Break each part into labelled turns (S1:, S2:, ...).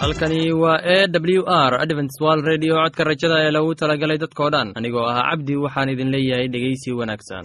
S1: halkani waa e w r adventswal redio codka rajada ee lagu talagalay dadkoo dhan. Anigoo ah cabdi waxaan idin leeyahay dhegeysi wanaagsan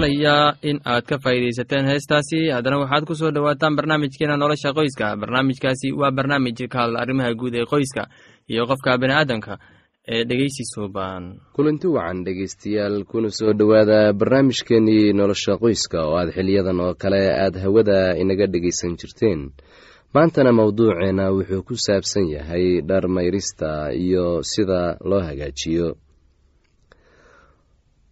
S1: filayaa in aad ka faa'iidaysateen heestaasi. Haddana waxaad ku soo dhowaataan barnaamijkeena nolosha qoyska. Barnaamijkaasi waa barnaamij ka hadla arrimaha guud ee qoyska iyo qofka bini'aadanka ee dhegeysi suuban
S2: kulanti wacan dhegeystayaal kuna soo dhowaada barnaamijkeenii nolosha qoyska oo aad xiliyadan oo kale aad hawada inaga dhegeysan jirteen. Maantana mowduuceena wuxuu ku saabsan yahay dhar mayrista iyo sida loo hagaajiyo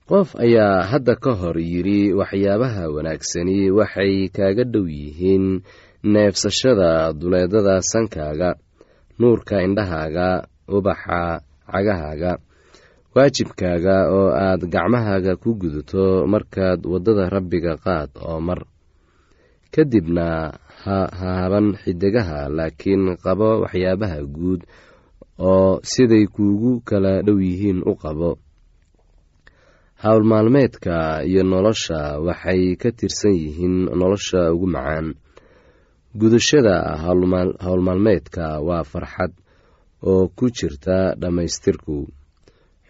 S2: qof ayaa hadda ka hor yidhi waxyaabaha wanaagsani waxay kaaga dhow yihiin neefsashada duleedada sankaaga nuurka indhahaaga ubaxa cagahaaga waajibkaaga oo aad gacmahaaga ku gudato markaad waddada rabbiga qaad oo mar. Kadibna ha haban xidigaha laakiin qabo waxyaabaha guud oo siday kuugu kala dhow yihiin u qabo howl maalmeedka iyo nolosha waxay ka tirsan yihiin nolosha ugu macaan. Gudashada howlmaalmeedka waa farxad oo ku jirta dhammaystirku.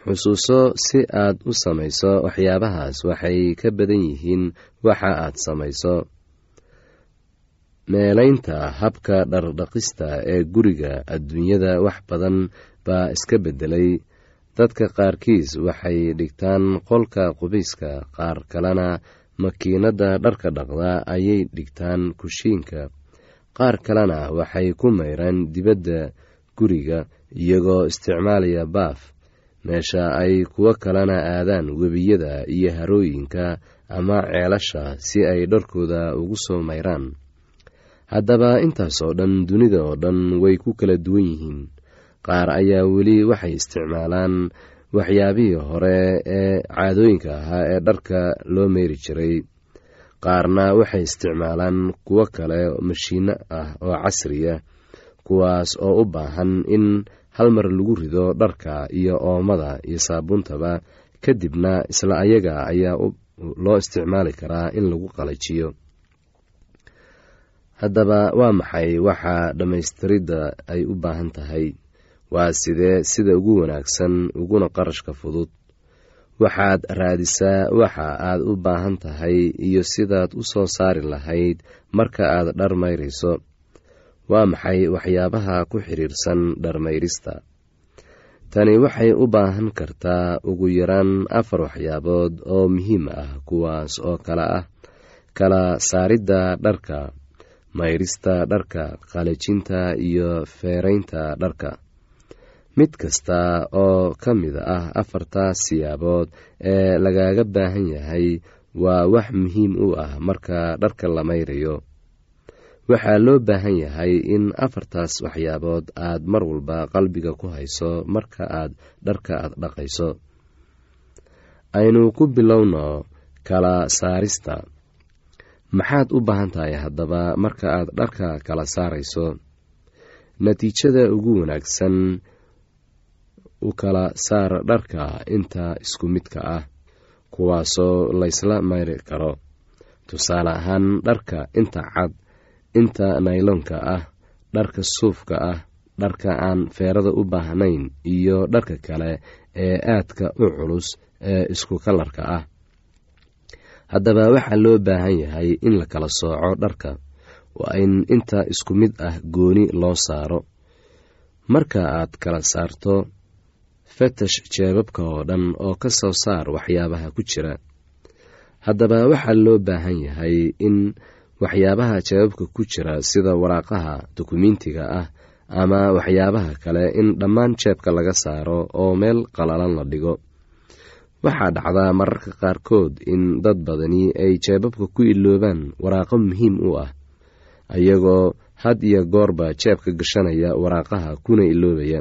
S2: Xusuuso si aad u samayso waxyaabahaas waxay ka badan yihiin waxa aad samayso meelaynta habka dhardhaqista ee guriga adduunyada wax badan baa iska beddelay dadka qaarkiis waxay dhigtaan qolka qubayska qaar kalena makiinadda dharka dhaqda ayay dhigtaan kushiinka. Qaar kalena waxay ku mayraan dibadda guriga iyagoo isticmaalaya baaf. Meesha ay kuwo kalena aadaan webiyada iyo harooyinka ama ceelasha si ay dharkooda ugu soo mayraan. Haddaba intaas oo dhan dunida oo dhan way ku kala duwan yihiin qaar ayaa weli waxay isticmaalaan waxyaabihii hore ee caadooyinka ahaa ee dharka loo meyri jiray. Qaarna waxay isticmaalaan kuwo kale mashiino ah oo casriya kuwaas oo u baahan in hal mar lagu rido dharka iyo oomada iyo saabuuntaba kadibna isla ayaga ayaa loo isticmaali karaa in lagu qalajiyo. Haddaba waa maxay waxa dhammaystiridda ay u baahan tahay waa sidee sida ugu wanaagsan uguna qarashka fudud. Waxaad raadisaa waxa aad u baahan tahay iyo sidaad u soo saari lahayd marka aad dhar mayrayso waa maxay waxyaabaha ku xidhiirsan dharmayrista? Tani waxay u baahan kartaa ugu yaraan afar waxyaabood oo muhiim ah kuwaas oo kale ah. Kala saaridda dharka mayrista dharka qalajinta iyo feeraynta dharka mid kasta oo ka mid ah afartaas siyaabood ee lagaaga baahan yahay waa wax muhiim u ah marka dharka la mayrayo. Waxaa loo baahan yahay in afartaas waxyaabood aad mar walba qalbiga ku hayso marka aad dharka aad dhaqayso. Aynu ku bilowno kala saarista. Maxaad u baahan tahay haddaba marka aad dharka kala saarayso? Natiijada ugu wanaagsan u kala saar dharka inta isku midka ah kuwaasoo laysla mayri karo. Tusaale ahaan dharka inta cad inta nayloonka ah dharka suufka ah dharka aan feerada u baahnayn iyo dharka kale ee aadka u culus ee isku kalarka ah. Haddaba waxaa loo baahan yahay in la kala sooco dharka. Waa in inta isku mid ah gooni loo saaro. Marka aad kala saarto fatash jeebabka oo dhan oo ka soo saar waxyaabaha ku jira. Haddaba waxaa loo baahan yahay in waxyaabaha jeebabka ku jira sida waraaqaha dukumentiga ah ama waxyaabaha kale in dhammaan jeebka laga saaro oo meel qalalan la dhigo. Waxaa dhacdaa mararka qaarkood in dad badani ay jeebabka ku iloobaan waraaqo muhiim u ah ayagoo had iyo goorba jeebka gashanaya waraaqaha kuna iloobaya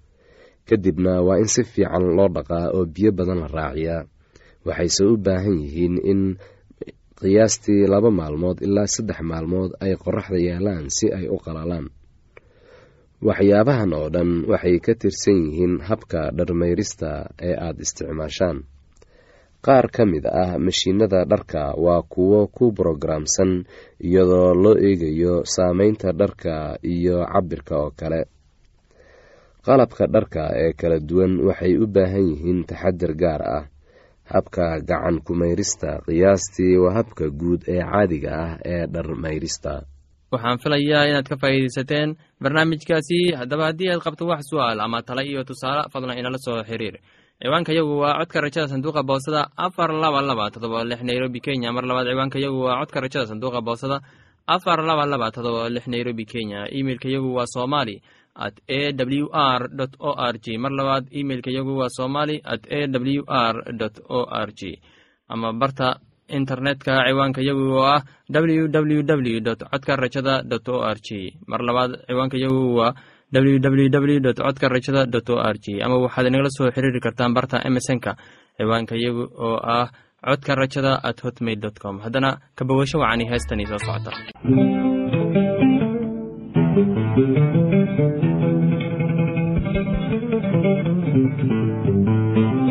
S2: kadibna waa in si fiican loo dhaqaa oo biyo badan la raaciyaa. Waxayse u baahan yihiin in qiyaastii laba maalmood ilaa saddex maalmood ay qoraxda yaalaan si ay u qalalaan waxyaabahan oo dhan waxay ka tirsan yihiin habka dharmayrista ee aada isticmaashaan. Qaar ka mid ah mashiinada dharka waa kuwo ku brogaraamsan iyadoo loo eegayo saameynta dharka iyo cabirka oo kale qalabka dharka ee kala duwan waxay u baahan yihiin taxadir gaar ah. Habka gacan ku-mayrista qiyaastii waa habka guud ee caadiga ah ee dharmayrista
S1: waxaan filayaa inaad ka faa'iidaysateen barnaamijkaasi. Haddaba haddii aad qabto wax su'aal ama tale iyo tusaale fadlan inala soo xiriir. Ciwaanka yagu waa codka rajada sanduuqa boosada afar laba laba todoba lix nairobi kenya. Mar labaad ciwaanka yagu waa codka rajada sanduuqa boosada afar laba laba todoba lix nairobi kenya. Imeilka yagu waa somali at a w r o r g mar labaad imeilka yagu waa somali at a w r o r g ama barta internetka ciwaanka yagu oo ah w w w codka rajada dot o r g mar labaad ciwaanka yagu waa w w w codka rajada dot o r g ama waxaad inagala soo xiriiri kartaan barta emesonka ciwaanka yagu oo ah codka rajada at hotmail dot com. Haddana kabawasho wacani heestanii soo socota Thank you.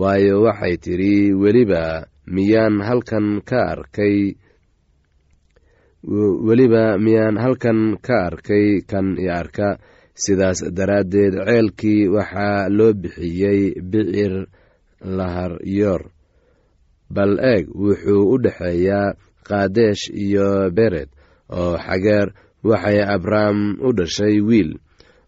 S2: waayo waxay tidhi weliba miyaan halkan ka arkay weliba miyaan halkan ka arkay kan i arka. Sidaas daraaddeed ceelkii waxaa loo bixiyey bicir laharyoor bal eeg wuxuu u dhexeeyaa kaadesh iyo bered oo xageer waxay abrahm u dhashay wiil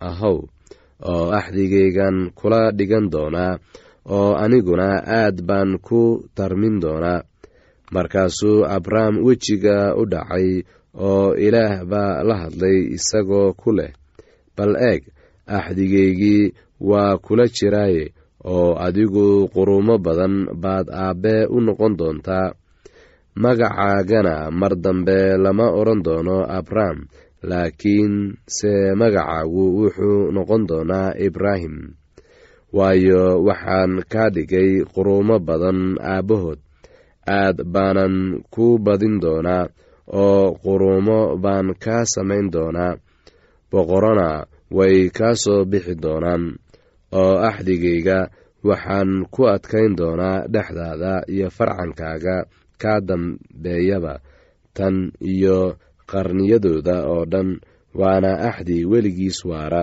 S2: ahow oo axdigaygan kula dhigan doonaa oo aniguna aad baan ku tarmin doonaa markaasuu abram wejiga u dhacay oo ilaah baa la hadlay isagoo ku leh bal eeg axdigaygii waa kula jiraaye oo adigu quruumo badan baad aabbe u noqon doontaa. Magacaagana mar dambe lama odhan doono abram laakiin se magacaagu wuxuu noqon doonaa ibraahim. Waayo waxaan kaa dhigay quruumo badan aabbahood. Aad baanan ku badin doonaa oo quruumo baan kaa samayn doonaa. Boqorona way kaa soo bixi doonaan. Oo axdigayga waxaan ku adkayn doonaa dhexdaada iyo farcankaaga kaa dambeeyaba tan iyo qarniyadooda oo dhan waana axdi weligiis waara.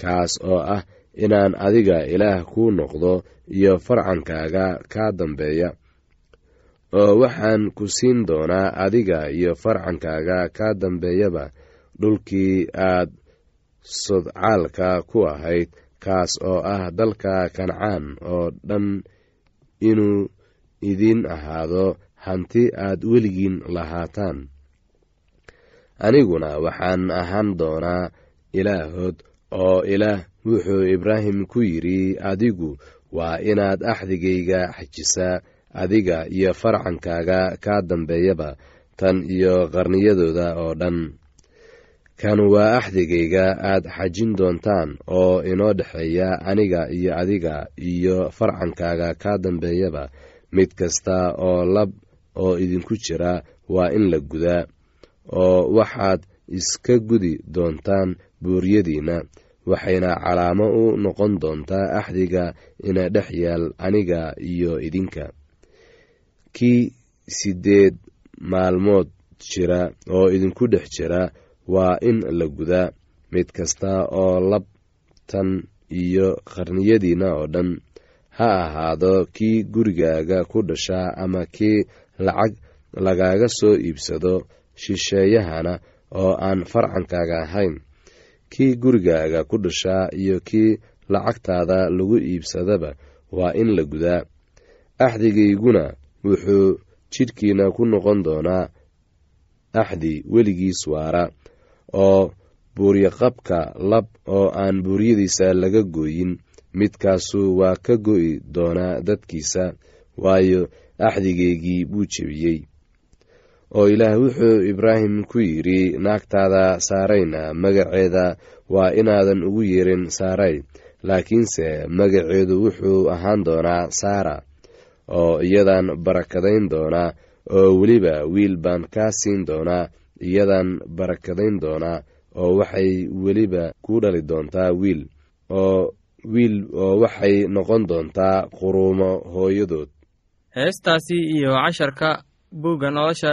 S2: Kaas oo ah inaan adiga ilaah kuu noqdo iyo farcankaaga kaa dambeeya. Oo waxaan ku siin doonaa adiga iyo farcankaaga kaa dambeeyaba dhulkii aad sodcaalka ku ahayd. Kaas oo ah dalka kancaan oo dhan inuu idiin ahaado hanti aad weligiin lahaataan aniguna waxaan ahaan doonaa ilaahood oo ilaah wuxuu ibraahim ku yidhi adigu waa inaad axdigayga xajisaa adiga iyo farcankaaga kaa dambeeyaba tan iyo qarniyadooda oo dhan. Kan waa axdigayga aad xajin doontaan oo inoo dhexeeya aniga iyo adiga iyo farcankaaga kaa dambeeyaba mid kasta oo lab oo idinku jira waa in la gudaa oo waxaad iska gudi doontaan buuryadiinna waxayna calaamo u noqon doontaa axdiga ina dhex yaal aniga iyo idinka. Kii siddeed maalmood jira oo idinku dhex jira waa in la gudaa mid kasta oo labtan iyo qarniyadiinna oo dhan. Ha ahaado kii gurigaaga ku dhashaa ama kii lacag lagaaga soo iibsado shisheeyahana oo aan farcankaaga ahayn. Kii gurigaaga ku dhashaa iyo kii lacagtaada lagu iibsadaba waa in la gudaa. Axdigayguna wuxuu jidhkiina ku noqon doonaa axdi weligiis waara oo buuryaqabka lab oo aan buuryadiisa laga gooyin. Midkaasu waa ka go'i doonaa dadkiisa waayo axdigaygii buu jebiyey oo ilaah wuxuu ibraahim ku yidhi naagtaada saarayna magaceeda waa inaadan ugu yeerin saaray. Laakiinse magaceedu wuxuu ahaan doonaa saara oo iyadan barakadayn doonaa oo weliba wiil baan kaa siin doonaa iyadan barakadayn doonaa oo waxay weliba ku dhali doontaa wiil oo wiil oo waxay noqon doontaa quruumo hooyadood.
S1: Heestaasi iyo casharka buugga nolosha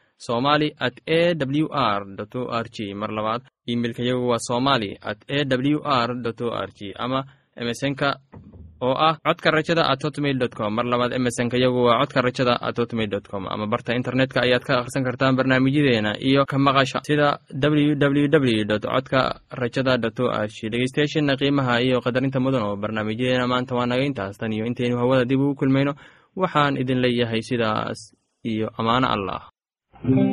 S1: somali at a w r o r g mar labaad imeilka yagu waa somali at a w r o r g ama emesonka oo ah codka rajada at hotmail com. Mar labaad emesonka yagu waa codka rajada at hotmail com. Ama barta internetka ayaad ka akhrisan kartaan barnaamijyadeena iyo ka maqasha sida w w w dot codka rajada dot o r g dhegeystayaasheena qiimaha iyo qadarinta mudan oo barnaamijyadeena maanta waa naga intaas. Tan iyo intaynu hawada dib ugu kulmayno. Waxaan idin leeyahay sidaas iyo ammaano allah Thank you.